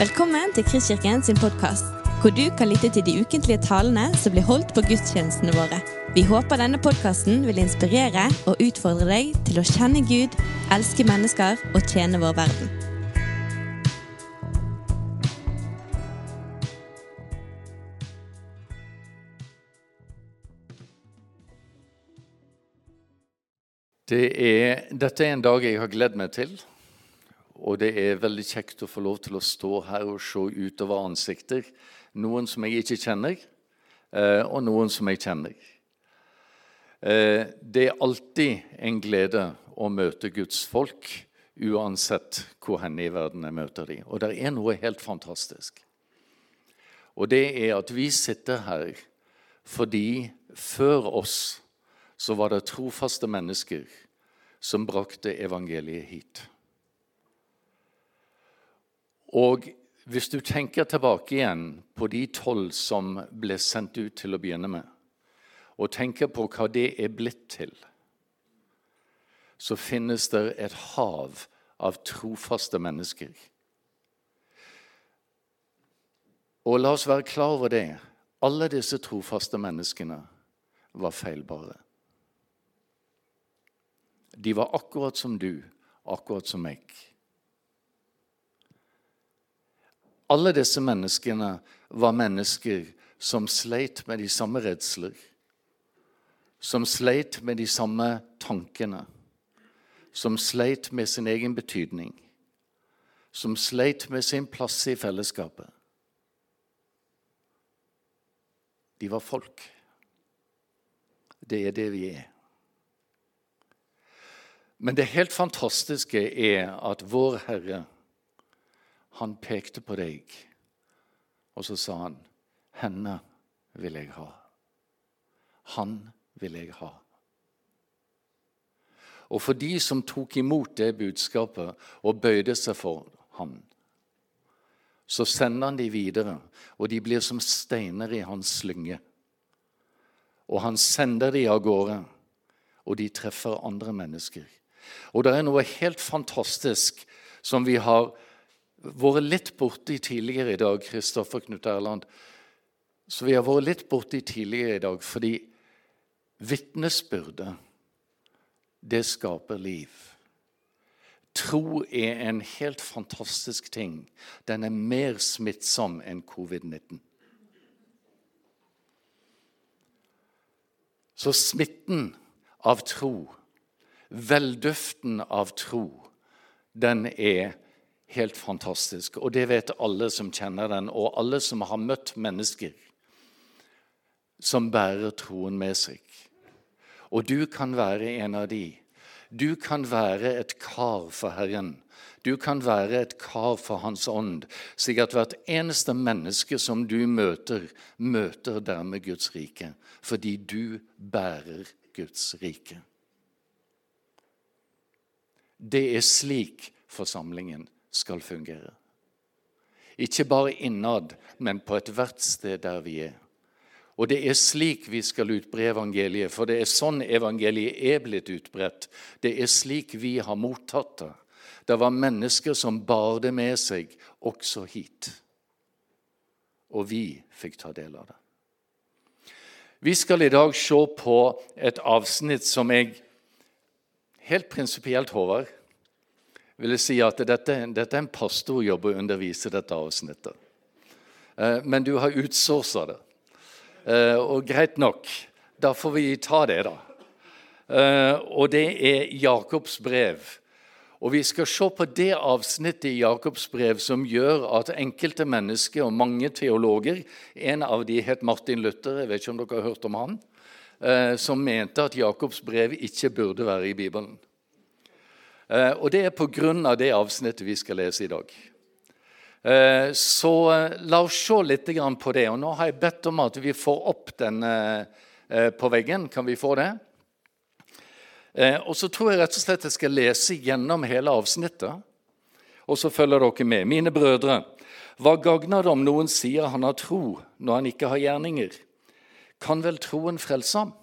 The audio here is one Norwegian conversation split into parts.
Velkommen til Kristkirken sin podkast, hvor du kan lytte til de ukentlige talene som blir holdt på gudstjenestene våre. Vi håper denne podkasten vil inspirere og utfordre deg til å kjenne Gud, elske mennesker og tjene vår verden. Det er, dette er en dag jeg har gledd meg til. Og det er veldig kjekt å få lov til å stå her og se utover ansikter. Noen som jeg ikke kjenner, eh, og noen som jeg kjenner. Eh, det er alltid en glede å møte Guds folk, uansett hvor hen i verden jeg møter dem. Og det er noe helt fantastisk. Og det er at vi sitter her fordi før oss så var det trofaste mennesker som brakte evangeliet hit. Og hvis du tenker tilbake igjen på de tolv som ble sendt ut til å begynne med, og tenker på hva det er blitt til, så finnes det et hav av trofaste mennesker. Og la oss være klar over det. Alle disse trofaste menneskene var feilbare. De var akkurat som du, akkurat som meg. Alle disse menneskene var mennesker som sleit med de samme redsler, som sleit med de samme tankene, som sleit med sin egen betydning, som sleit med sin plass i fellesskapet. De var folk. Det er det vi er. Men det helt fantastiske er at vår Herre han pekte på deg, og så sa han, 'Henne vil jeg ha. Han vil jeg ha.' Og for de som tok imot det budskapet og bøyde seg for ham, så sender han de videre, og de blir som steiner i hans slynge. Og han sender de av gårde, og de treffer andre mennesker. Og det er noe helt fantastisk som vi har vært litt borti tidligere i dag, Kristoffer Knut Erland. Så vi har vært litt borti tidligere i dag fordi vitnesbyrdet, det skaper liv. Tro er en helt fantastisk ting. Den er mer smittsom enn covid-19. Så smitten av tro, velduften av tro, den er helt fantastisk. Og det vet alle som kjenner den, og alle som har møtt mennesker som bærer troen med seg. Og du kan være en av de. Du kan være et kar for Herren. Du kan være et kar for Hans ånd, slik at hvert eneste menneske som du møter, møter dermed Guds rike, fordi du bærer Guds rike. Det er slik forsamlingen skal fungere. Ikke bare innad, men på ethvert sted der vi er. Og det er slik vi skal utbre evangeliet, for det er sånn evangeliet er blitt utbredt. Det er slik vi har mottatt det. Det var mennesker som bar det med seg også hit. Og vi fikk ta del av det. Vi skal i dag se på et avsnitt som jeg helt prinsipielt, Håvard, vil jeg si at dette, dette er en pastorjobb å undervise dette avsnittet. Eh, men du har utsourca det. Eh, og greit nok, da får vi ta det, da. Eh, og det er Jakobs brev. Og vi skal se på det avsnittet i Jakobs brev som gjør at enkelte mennesker og mange teologer En av de het Martin Luther, jeg vet ikke om dere har hørt om han, som mente at Jakobs brev ikke burde være i Bibelen. Eh, og det er pga. det avsnittet vi skal lese i dag. Eh, så eh, la oss se litt på det. Og nå har jeg bedt om at vi får opp den på veggen. Kan vi få det? Og så tror jeg rett og slett jeg skal lese gjennom hele avsnittet. Og så følger dere med. Mine brødre, hva gagner det om noen sier han har tro, når han ikke har gjerninger? Kan vel troen frelse ham?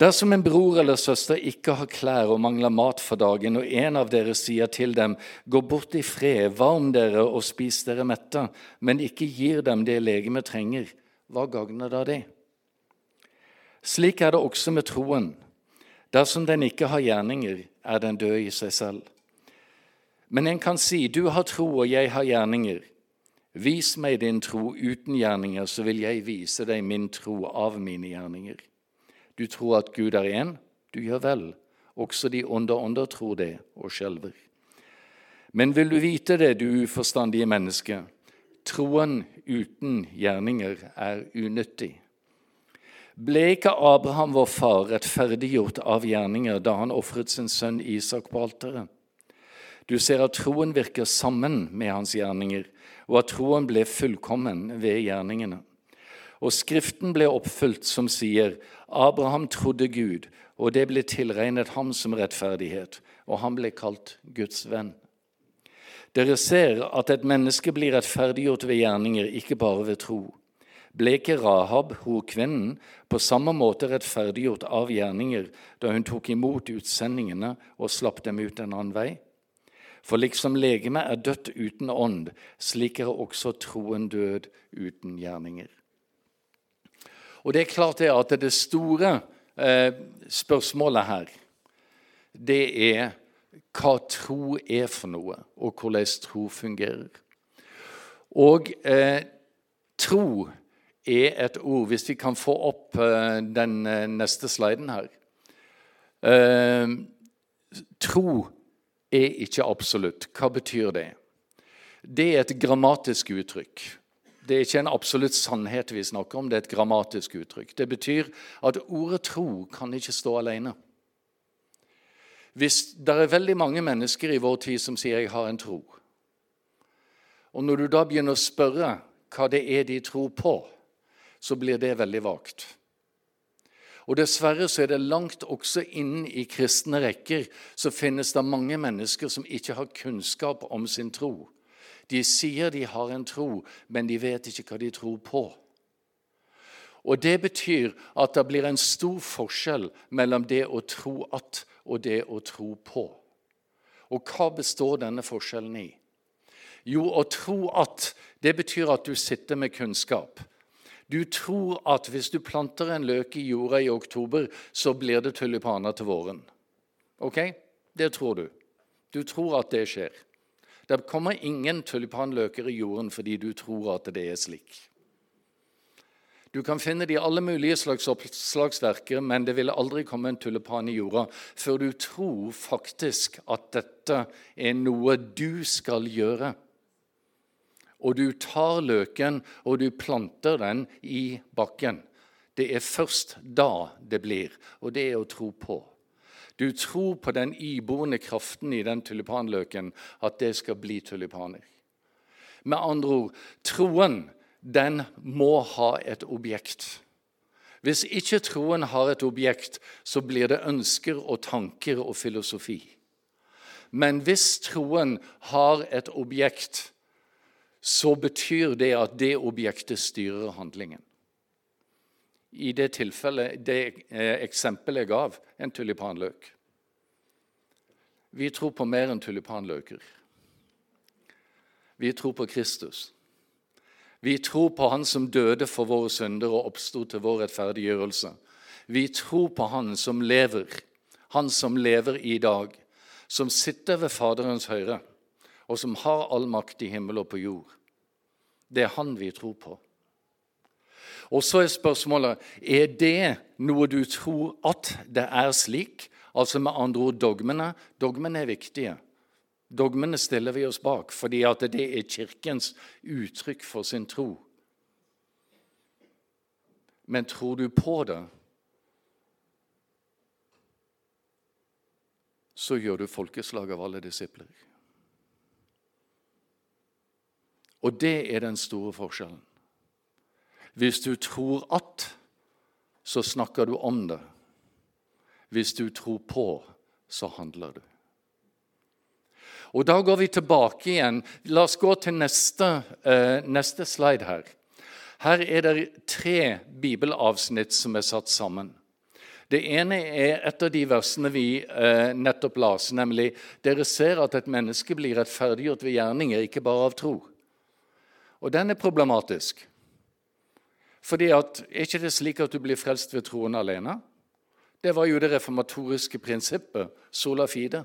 Dersom en bror eller søster ikke har klær og mangler mat for dagen, og en av dere sier til dem, gå bort i fred, varm dere og spis dere mette, men ikke gir dem det legemet trenger, hva gagner da det? Slik er det også med troen. Dersom den ikke har gjerninger, er den død i seg selv. Men en kan si, du har tro, og jeg har gjerninger. Vis meg din tro uten gjerninger, så vil jeg vise deg min tro av mine gjerninger. Du tror at Gud er én? Du gjør vel. Også de onde ånder tror det og skjelver. Men vil du vite det, du uforstandige menneske? Troen uten gjerninger er unyttig. Ble ikke Abraham vår far rettferdiggjort av gjerninger da han ofret sin sønn Isak på alteret? Du ser at troen virker sammen med hans gjerninger, og at troen ble fullkommen ved gjerningene. Og Skriften ble oppfylt som sier Abraham trodde Gud, og det ble tilregnet ham som rettferdighet, og han ble kalt Guds venn. Dere ser at et menneske blir rettferdiggjort ved gjerninger, ikke bare ved tro. Ble ikke Rahab, horkvinnen, på samme måte rettferdiggjort av gjerninger da hun tok imot utsendingene og slapp dem ut en annen vei? For liksom legemet er dødt uten ånd, slik er også troen død uten gjerninger. Og det er klart det at det store eh, spørsmålet her, det er hva tro er for noe, og hvordan tro fungerer. Og eh, tro er et ord Hvis vi kan få opp eh, den eh, neste sliden her eh, Tro er ikke absolutt. Hva betyr det? Det er et grammatisk uttrykk. Det er ikke en absolutt sannhet vi snakker om, det er et grammatisk uttrykk. Det betyr at ordet tro kan ikke stå alene. Hvis Det er veldig mange mennesker i vår tid som sier 'jeg har en tro'. Og Når du da begynner å spørre hva det er de tror på, så blir det veldig vagt. Og Dessverre så er det langt også inn i kristne rekker så finnes det mange mennesker som ikke har kunnskap om sin tro. De sier de har en tro, men de vet ikke hva de tror på. Og Det betyr at det blir en stor forskjell mellom det å tro at og det å tro på. Og hva består denne forskjellen i? Jo, å tro at, det betyr at du sitter med kunnskap. Du tror at hvis du planter en løk i jorda i oktober, så blir det tulipaner til våren. Ok? Det tror du. Du tror at det skjer. Det kommer ingen tulipanløker i jorden fordi du tror at det er slik. Du kan finne det i alle mulige slags oppslagsverker, men det ville aldri komme en tulipan i jorda før du tror faktisk at dette er noe du skal gjøre. Og du tar løken og du planter den i bakken. Det er først da det blir, og det er å tro på. Du tror på den iboende kraften i den tulipanløken, at det skal bli tulipaner. Med andre ord troen den må ha et objekt. Hvis ikke troen har et objekt, så blir det ønsker og tanker og filosofi. Men hvis troen har et objekt, så betyr det at det objektet styrer handlingen i det tilfellet, det eh, eksempelet jeg gav, en tulipanløk. Vi tror på mer enn tulipanløker. Vi tror på Kristus. Vi tror på Han som døde for våre synder og oppsto til vår rettferdiggjørelse. Vi tror på Han som lever, Han som lever i dag, som sitter ved Faderens høyre, og som har all makt i himmel og på jord. Det er Han vi tror på. Og så er spørsmålet er det noe du tror at det er slik. Altså med andre ord dogmene. Dogmene er viktige. Dogmene stiller vi oss bak fordi at det er Kirkens uttrykk for sin tro. Men tror du på det, så gjør du folkeslag av alle disipler. Og det er den store forskjellen. Hvis du tror at, så snakker du om det. Hvis du tror på, så handler du. Og Da går vi tilbake igjen. La oss gå til neste, uh, neste slide her. Her er det tre bibelavsnitt som er satt sammen. Det ene er et av de versene vi eh, nettopp las, nemlig dere ser at et menneske blir rettferdiggjort ved gjerninger, ikke bare av tro. Og den er problematisk. Fordi at, Er ikke det slik at du blir frelst ved troen alene? Det var jo det reformatoriske prinsippet, sola fide.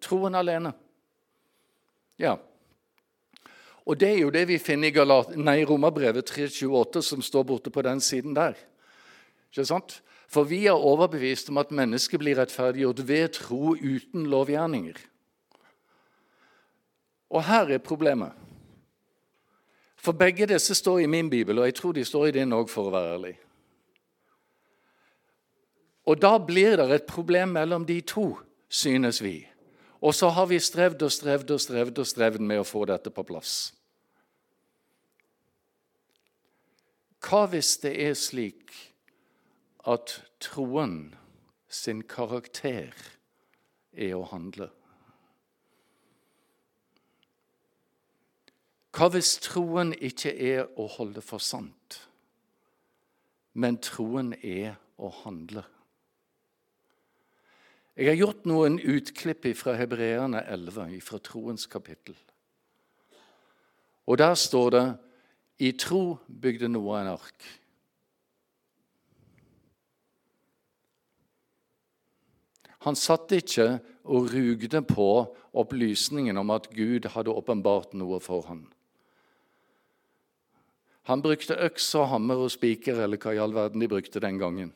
Troen alene. Ja. Og det er jo det vi finner i Galat nei, Romerbrevet 328, som står borte på den siden der. Ikke sant? For vi er overbevist om at mennesket blir rettferdiggjort ved tro uten lovgjerninger. Og her er problemet. For begge disse står i min bibel, og jeg tror de står i din òg, for å være ærlig. Og da blir det et problem mellom de to, synes vi. Og så har vi strevd og strevd og strevd og strevd med å få dette på plass. Hva hvis det er slik at troen sin karakter er å handle? Hva hvis troen ikke er å holde for sant, men troen er å handle? Jeg har gjort noen utklipp fra Hebreerne 11, fra troens kapittel. Og der står det i tro bygde Noah en ark. Han satt ikke og rugde på opplysningen om at Gud hadde åpenbart noe for ham. Han brukte øks og hammer og spiker, eller hva i all verden de brukte den gangen.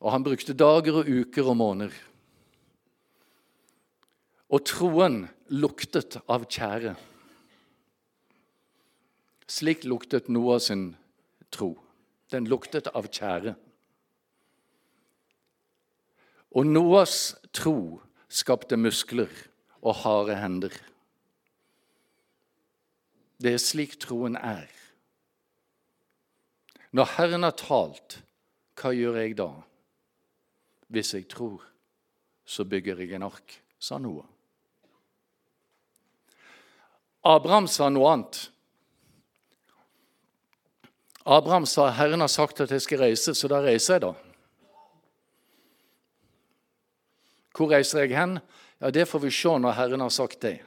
Og han brukte dager og uker og måneder. Og troen luktet av tjære. Slik luktet Noah sin tro. Den luktet av tjære. Og Noahs tro skapte muskler og harde hender. Det er slik troen er. Når Herren har talt, hva gjør jeg da? Hvis jeg tror, så bygger jeg en ark, sa Noah. Abraham sa noe annet. Abraham sa, 'Herren har sagt at jeg skal reise, så da reiser jeg', da. Hvor reiser jeg hen? Ja, Det får vi se når Herren har sagt det.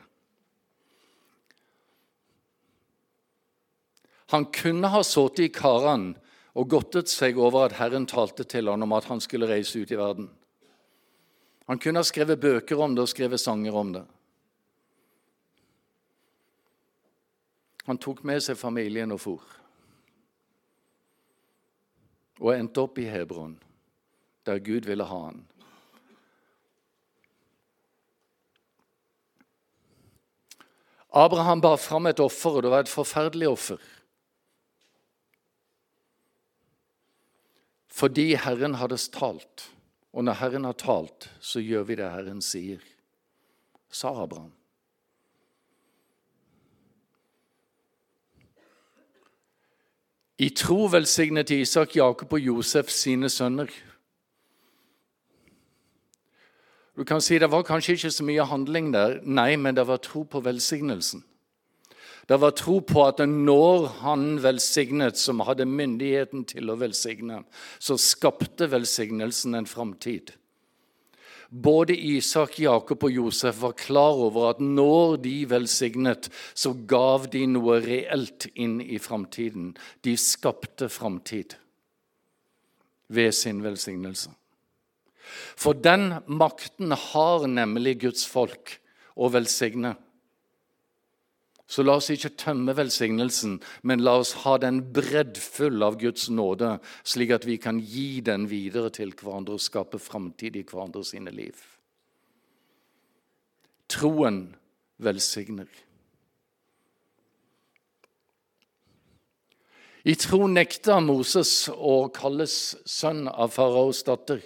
Han kunne ha sittet i karene og godtet seg over at Herren talte til ham om at han skulle reise ut i verden. Han kunne ha skrevet bøker om det og skrevet sanger om det. Han tok med seg familien og for. Og endte opp i Hebron, der Gud ville ha han. Abraham bar fram et offer, og det var et forferdelig offer. Fordi Herren hadde talt. Og når Herren har talt, så gjør vi det Herren sier, sa Abraham. I tro velsignet Isak Jakob og Josef sine sønner. Du kan si Det var kanskje ikke så mye handling der, nei, men det var tro på velsignelsen. Det var tro på at når han velsignet, som hadde myndigheten til å velsigne, så skapte velsignelsen en framtid. Både Isak, Jakob og Josef var klar over at når de velsignet, så gav de noe reelt inn i framtiden. De skapte framtid ved sin velsignelse. For den makten har nemlig Guds folk å velsigne. Så la oss ikke tømme velsignelsen, men la oss ha den breddfull av Guds nåde, slik at vi kan gi den videre til hverandre og skape framtid i hverandre sine liv. Troen velsigner. I tro nekta Moses å kalles sønn av faraos datter.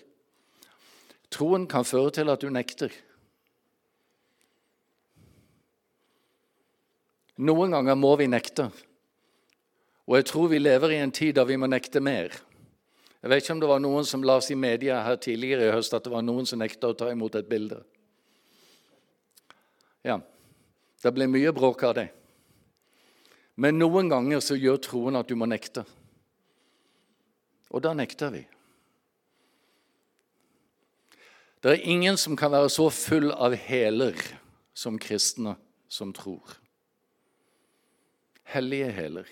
Troen kan føre til at du nekter. Noen ganger må vi nekte. Og jeg tror vi lever i en tid da vi må nekte mer. Jeg vet ikke om det var noen som la oss i media her tidligere i høst at det var noen som nekta å ta imot et bilde. Ja, det blir mye bråk av det. Men noen ganger så gjør troen at du må nekte. Og da nekter vi. Det er ingen som kan være så full av hæler som kristne som tror. Hellige hæler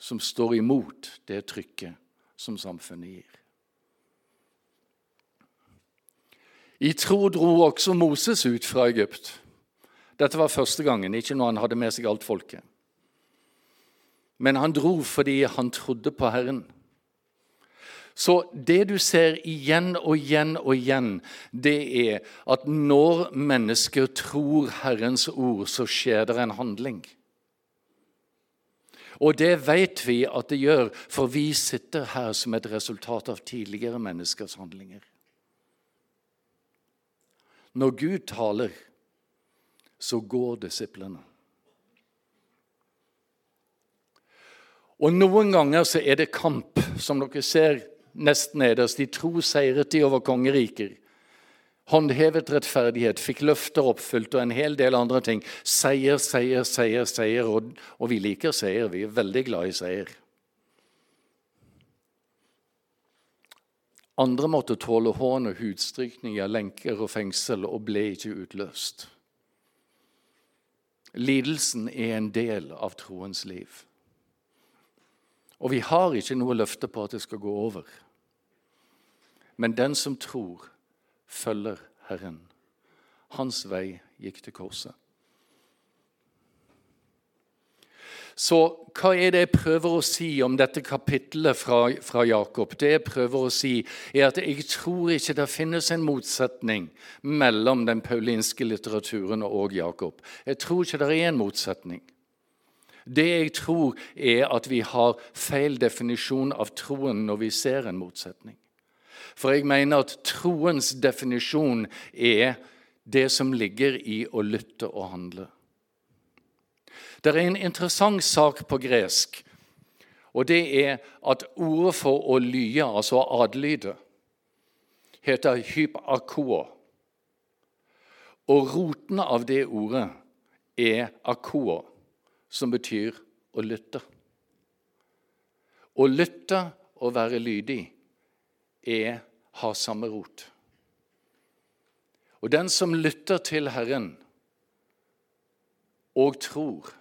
som står imot det trykket som samfunnet gir. I tro dro også Moses ut fra Egypt. Dette var første gangen, ikke når han hadde med seg alt folket. Men han dro fordi han trodde på Herren. Så det du ser igjen og igjen og igjen, det er at når mennesker tror Herrens ord, så skjer det en handling. Og det vet vi at det gjør, for vi sitter her som et resultat av tidligere menneskers handlinger. Når Gud taler, så går disiplene. Og Noen ganger så er det kamp, som dere ser nesten nederst. De tro seiret de over kongeriker. Håndhevet rettferdighet, fikk løfter oppfylt og en hel del andre ting. Seier, seier, seier, seier. Og, og vi liker seier. Vi er veldig glad i seier. Andre måtte tåle hån og hudstrykninger, lenker og fengsel og ble ikke utløst. Lidelsen er en del av troens liv. Og vi har ikke noe løfte på at det skal gå over. Men den som tror, følger Herren. Hans vei gikk til korset. Så hva er det jeg prøver å si om dette kapittelet fra, fra, Jakob? Det jeg prøver å si, er at jeg tror ikke det finnes en motsetning mellom den paulinske litteraturen og Jakob. Jeg tror ikke det er en motsetning. Det jeg tror, er at vi har feil definisjon av troen når vi ser en motsetning. For jeg mener at troens definisjon er det som ligger i å lytte og handle. Det er en interessant sak på gresk, og det er at ordet for å lye, altså å adlyde, heter hypakoa. Og roten av det ordet er akoa som betyr å lytte. Å lytte og være lydig er har samme rot. Og den som lytter til Herren og tror,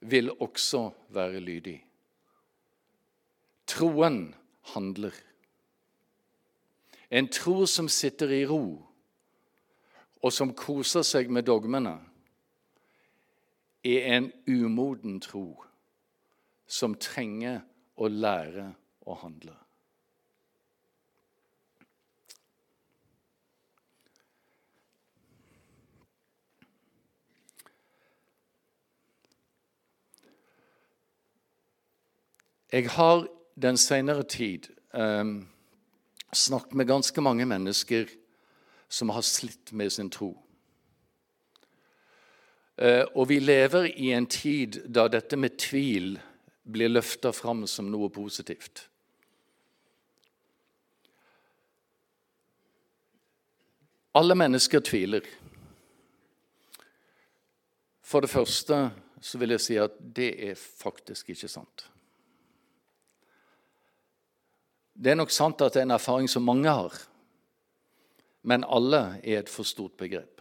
vil også være lydig. Troen handler. En tro som sitter i ro, og som koser seg med dogmene, er en umoden tro som trenger å lære å handle. Jeg har den senere tid eh, snakket med ganske mange mennesker som har slitt med sin tro. Eh, og vi lever i en tid da dette med tvil blir løfta fram som noe positivt. Alle mennesker tviler. For det første så vil jeg si at det er faktisk ikke sant. Det er nok sant at det er en erfaring som mange har, men alle er et for stort begrep.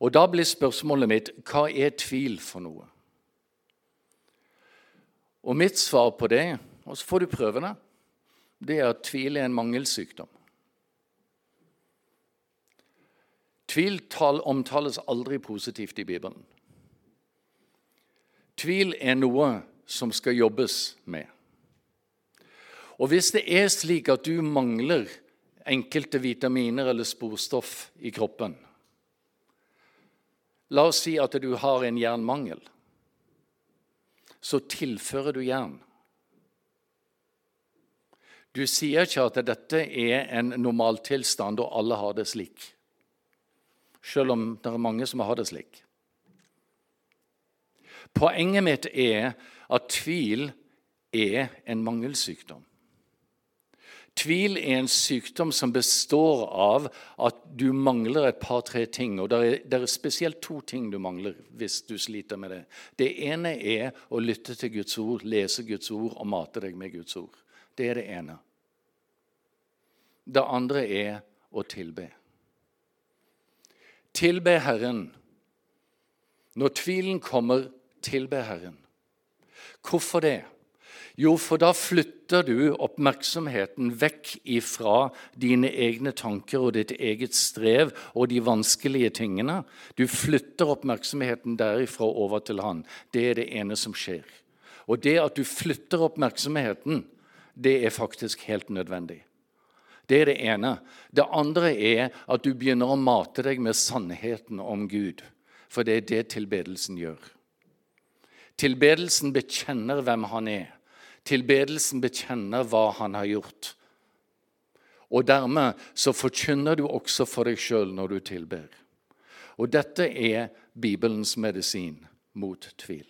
Og Da blir spørsmålet mitt hva er tvil for noe? Og Mitt svar på det, og så får du prøve det, det er at tvil er en mangelsykdom. Tvil omtales aldri positivt i Bibelen. Tvil er noe som skal jobbes med. Og Hvis det er slik at du mangler enkelte vitaminer eller sporstoff i kroppen, La oss si at du har en jernmangel. Så tilfører du jern. Du sier ikke at dette er en normaltilstand og alle har det slik, selv om det er mange som har det slik. Poenget mitt er at tvil er en mangelsykdom. Tvil er en sykdom som består av at du mangler et par-tre ting. Og det er, er, spesielt to ting du mangler hvis du sliter med det. Det ene er å lytte til Guds ord, lese Guds ord og mate deg med Guds ord. Det er det ene. Det andre er å tilbe. Tilbe Herren. Når tvilen kommer, tilbe Herren. Hvorfor det? Jo, for da flytter du oppmerksomheten vekk ifra dine egne tanker og ditt eget strev og de vanskelige tingene. Du flytter oppmerksomheten derifra over til Han. Det er det ene som skjer. Og det at du flytter oppmerksomheten, det er faktisk helt nødvendig. Det er det ene. Det andre er at du begynner å mate deg med sannheten om Gud. For det er det tilbedelsen gjør. Tilbedelsen bekjenner hvem han er. Tilbedelsen bekjenner hva han har gjort. Og dermed så forkynner du også for deg sjøl når du tilber. Og dette er Bibelens medisin mot tvil.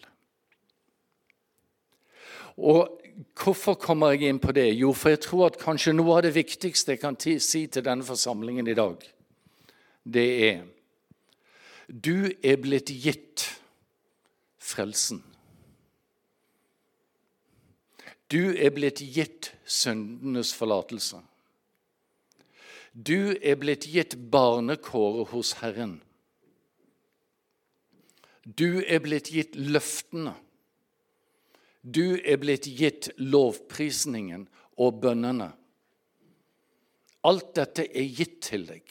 Og Hvorfor kommer jeg inn på det? Jo, for jeg tror at kanskje noe av det viktigste jeg kan si til denne forsamlingen i dag, det er Du er blitt gitt frelsen. Du er blitt gitt syndenes forlatelse. Du er blitt gitt barnekåret hos Herren. Du er blitt gitt løftene. Du er blitt gitt lovprisningen og bønnene. Alt dette er gitt til deg.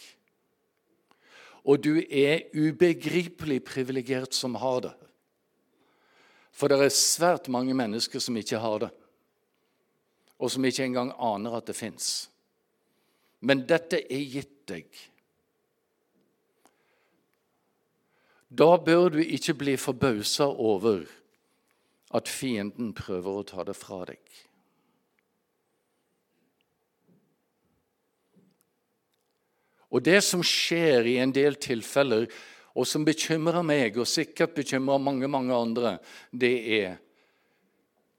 Og du er ubegripelig privilegert som har det. For det er svært mange mennesker som ikke har det og som ikke engang aner at det fins. Men dette er gitt deg. Da bør du ikke bli forbausa over at fienden prøver å ta det fra deg. Og det som skjer i en del tilfeller, og som bekymrer meg, og sikkert bekymrer mange, mange andre, det er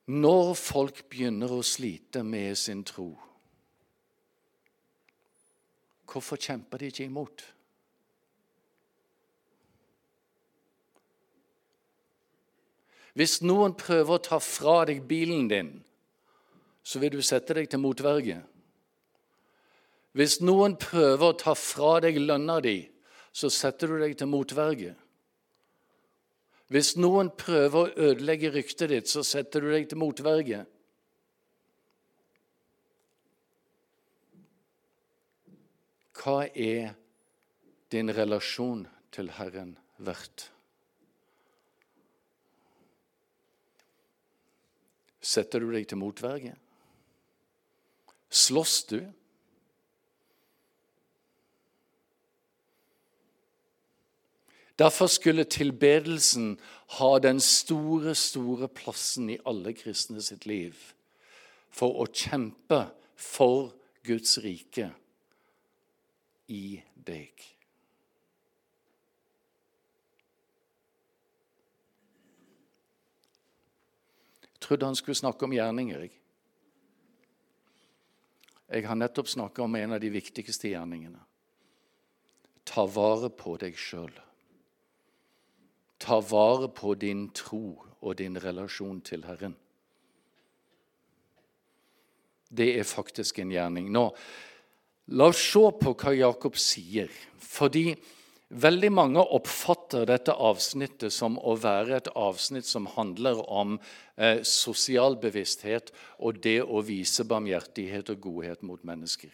når folk begynner å slite med sin tro, hvorfor kjemper de ikke imot? Hvis noen prøver å ta fra deg bilen din, så vil du sette deg til motverge. Hvis noen prøver å ta fra deg lønna di, så setter du deg til motverge. Hvis noen prøver å ødelegge ryktet ditt, så setter du deg til motverge. Hva er din relasjon til Herren verdt? Setter du deg til motverge? Slåss du? Derfor skulle tilbedelsen ha den store, store plassen i alle kristne sitt liv. For å kjempe for Guds rike i deg. Jeg trodde han skulle snakke om gjerninger. Jeg, jeg har nettopp snakka om en av de viktigste gjerningene. Ta vare på deg sjøl. Ta vare på din tro og din relasjon til Herren. Det er faktisk en gjerning. Nå, La oss se på hva Jakob sier. Fordi veldig mange oppfatter dette avsnittet som å være et avsnitt som handler om eh, sosial bevissthet og det å vise barmhjertighet og godhet mot mennesker.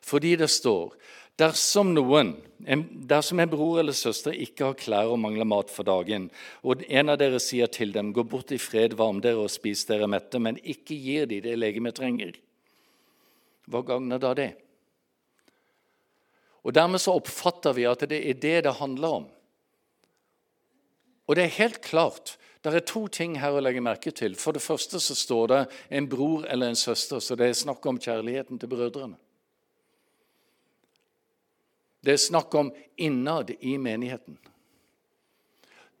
Fordi det står Dersom noen, dersom en bror eller søster ikke har klær og mangler mat for dagen, og en av dere sier til dem, gå bort i fred, varm dere og spis dere mette, men ikke gir de det legemet trenger, hva gagner da det? Og Dermed så oppfatter vi at det er det det handler om. Og det er helt klart det er to ting her å legge merke til. For det første så står det en bror eller en søster, så det er snakk om kjærligheten til brødrene. Det er snakk om innad i menigheten.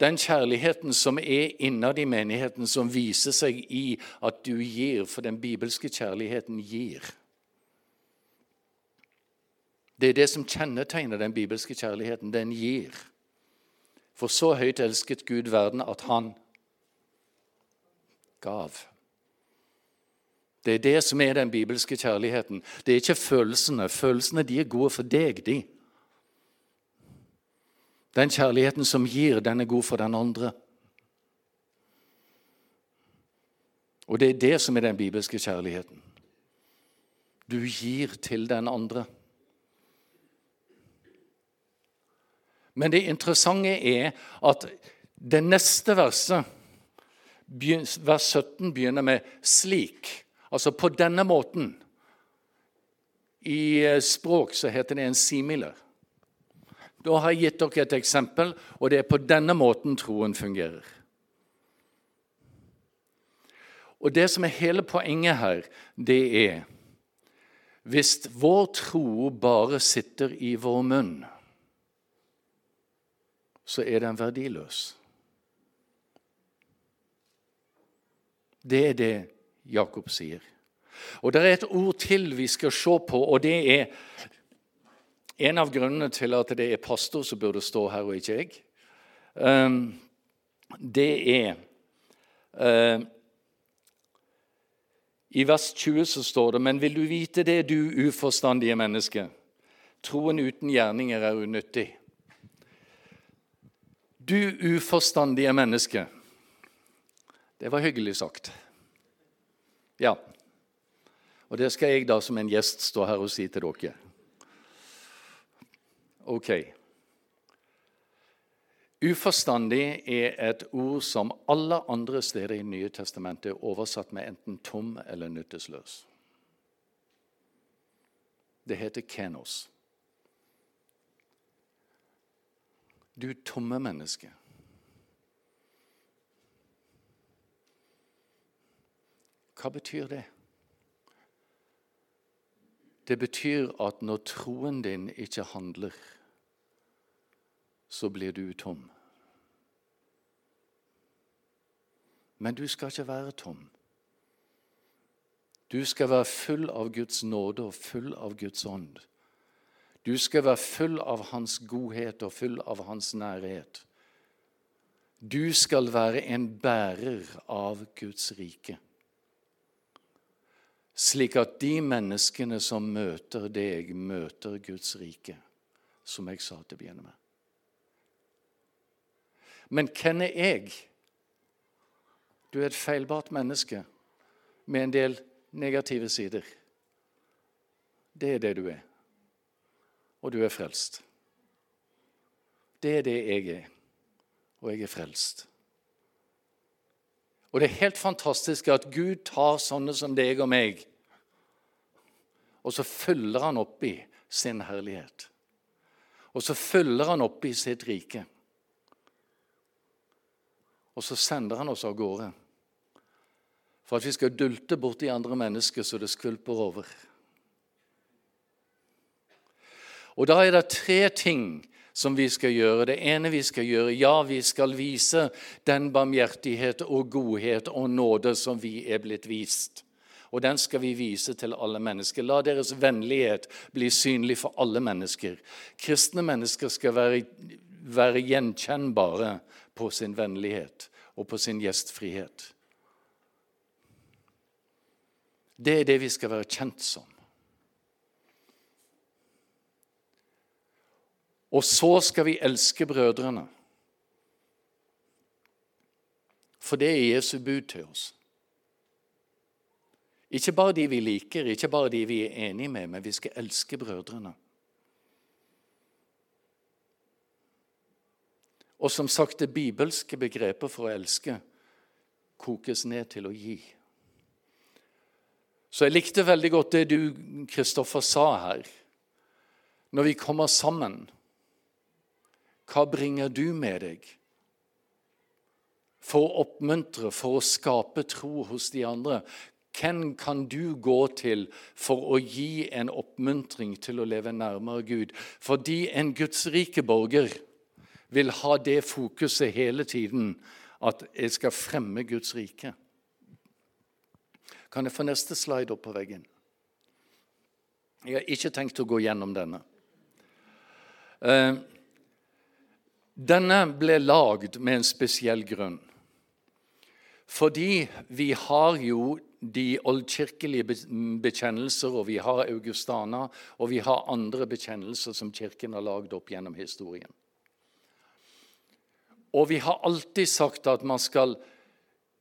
Den kjærligheten som er innad i menigheten, som viser seg i at du gir, for den bibelske kjærligheten gir. Det er det som kjennetegner den bibelske kjærligheten. Den gir. For så høyt elsket Gud verden at han gav. Det er det som er den bibelske kjærligheten. Det er ikke følelsene. Følelsene de er gode for deg, de. Den kjærligheten som gir, den er god for den andre. Og det er det som er den bibelske kjærligheten. Du gir til den andre. Men det interessante er at det neste verset, vers 17, begynner med 'slik'. Altså på denne måten. I eh, språk så heter det en simile. Da har jeg gitt dere et eksempel, og det er på denne måten troen fungerer. Og Det som er hele poenget her, det er Hvis vår tro bare sitter i vår munn, så er den verdiløs. Det er det Jakob sier. Og Det er et ord til vi skal se på, og det er en av grunnene til at det er pastor som burde stå her, og ikke jeg. Um, det er uh, I vers 20 så står det.: Men vil du vite det, du uforstandige menneske? Troen uten gjerninger er unyttig. Du uforstandige menneske. Det var hyggelig sagt. Ja. Og det skal jeg da som en gjest stå her og si til dere. Ok. Uforstandig er et ord som alle andre steder i Nye testamentet er oversatt med enten tom eller nyttesløs. Det heter kenos. Du tomme menneske. Hva betyr det? Det betyr at når troen din ikke handler, så blir du tom. Men du skal ikke være tom. Du skal være full av Guds nåde og full av Guds ånd. Du skal være full av Hans godhet og full av Hans nærhet. Du skal være en bærer av Guds rike slik at de menneskene som møter deg, møter Guds rike, som jeg sa til å begynne med. Men hvem er jeg? Du er et feilbart menneske med en del negative sider. Det er det du er. Og du er frelst. Det er det jeg er. Og jeg er frelst. Og det er helt fantastisk at Gud tar sånne som deg og meg, og så følger han opp i sin herlighet. Og så følger han opp i sitt rike. Og så sender han oss av gårde for at vi skal dulte borti andre mennesker så det skvulper over. Og Da er det tre ting som vi skal gjøre. Det ene vi skal gjøre, ja, vi skal vise den barmhjertighet og godhet og nåde som vi er blitt vist. Og den skal vi vise til alle mennesker. La deres vennlighet bli synlig for alle mennesker. Kristne mennesker skal være, være gjenkjennbare på sin vennlighet og på sin gjestfrihet. Det er det vi skal være kjent som. Og så skal vi elske brødrene. For det er Jesu bud til oss. Ikke bare de vi liker, ikke bare de vi er enige med, men vi skal elske brødrene. Og som sagt, det bibelske begrepet for å elske kokes ned til å gi. Så jeg likte veldig godt det du, Kristoffer, sa her. Når vi kommer sammen, hva bringer du med deg for å oppmuntre, for å skape tro hos de andre? Hvem kan du gå til for å gi en oppmuntring til å leve nærmere Gud? Fordi en Guds rike borger vil ha det fokuset hele tiden at jeg skal fremme Guds rike. Kan jeg få neste slide opp på veggen? Jeg har ikke tenkt å gå gjennom denne. Eh, denne ble lagd med en spesiell grunn. Fordi vi har jo de oldkirkelige bekjennelser, og vi har Augustana, og vi har andre bekjennelser som Kirken har lagd opp gjennom historien. Og vi har alltid sagt at man skal,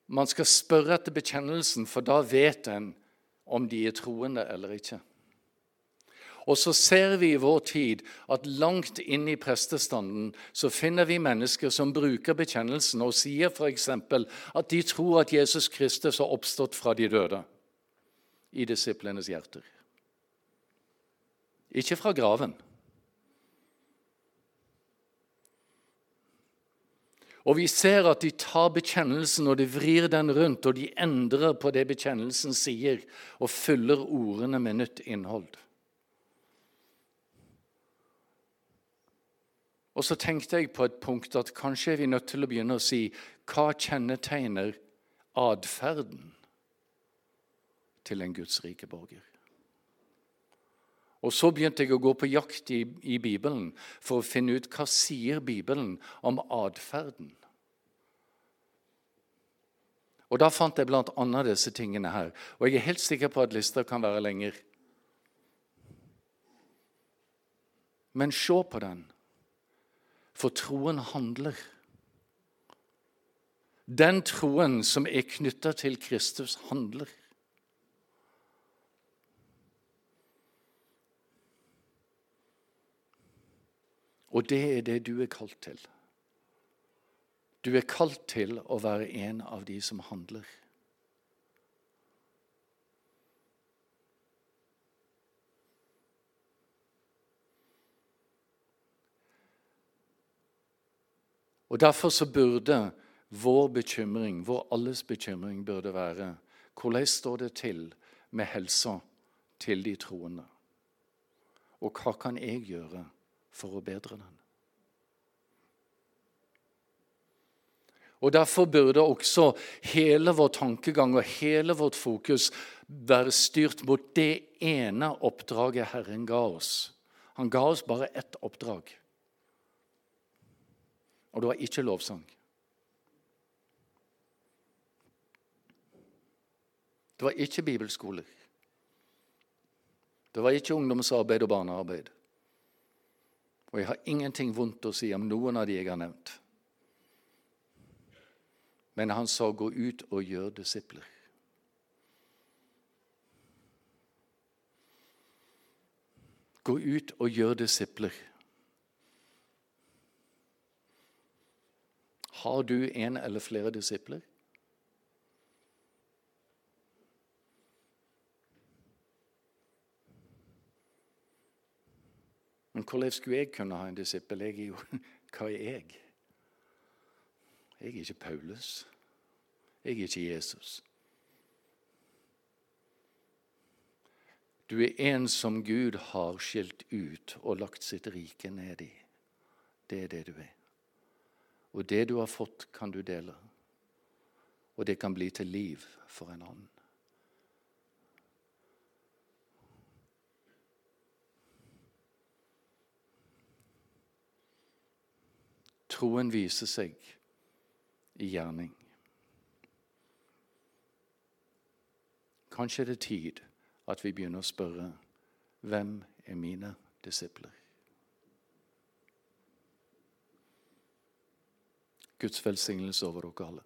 man skal spørre etter bekjennelsen, for da vet en om de er troende eller ikke. Og så ser vi i vår tid at langt inn i prestestanden så finner vi mennesker som bruker bekjennelsen og sier f.eks. at de tror at Jesus Kristus har oppstått fra de døde i disiplenes hjerter. Ikke fra graven. Og vi ser at de tar bekjennelsen og de vrir den rundt, og de endrer på det bekjennelsen sier, og fyller ordene med nytt innhold. Og så tenkte jeg på et punkt at kanskje er vi nødt til å begynne å si hva kjennetegner atferden til en Guds rike borger? Og Så begynte jeg å gå på jakt i, i Bibelen for å finne ut hva sier Bibelen om atferden. Og Da fant jeg bl.a. disse tingene her. Og jeg er helt sikker på at lista kan være lenger. Men se på den. For troen handler. Den troen som er knytta til Kristus, handler. Og det er det du er kalt til. Du er kalt til å være en av de som handler. Og Derfor så burde vår bekymring, vår alles bekymring, burde være hvordan står det til med helsa til de troende? Og hva kan jeg gjøre for å bedre den? Og Derfor burde også hele vår tankegang og hele vårt fokus være styrt mot det ene oppdraget Herren ga oss. Han ga oss bare ett oppdrag. Og det var ikke lovsang. Det var ikke bibelskoler. Det var ikke ungdomsarbeid og barnearbeid. Og jeg har ingenting vondt å si om noen av de jeg har nevnt. Men han sa 'gå ut og gjør disipler'. Gå ut og gjør disipler. Har du en eller flere disipler? Men hvordan skulle jeg kunne ha en disippel? Jeg er jo, Hva er jeg? Jeg er ikke Paulus. Jeg er ikke Jesus. Du er en som Gud har skilt ut og lagt sitt rike ned i. Det er det du er. Og det du har fått, kan du dele. Og det kan bli til liv for en annen. Troen viser seg i gjerning. Kanskje er det tid at vi begynner å spørre hvem er mine disipler? Guds velsignelse over dere alle.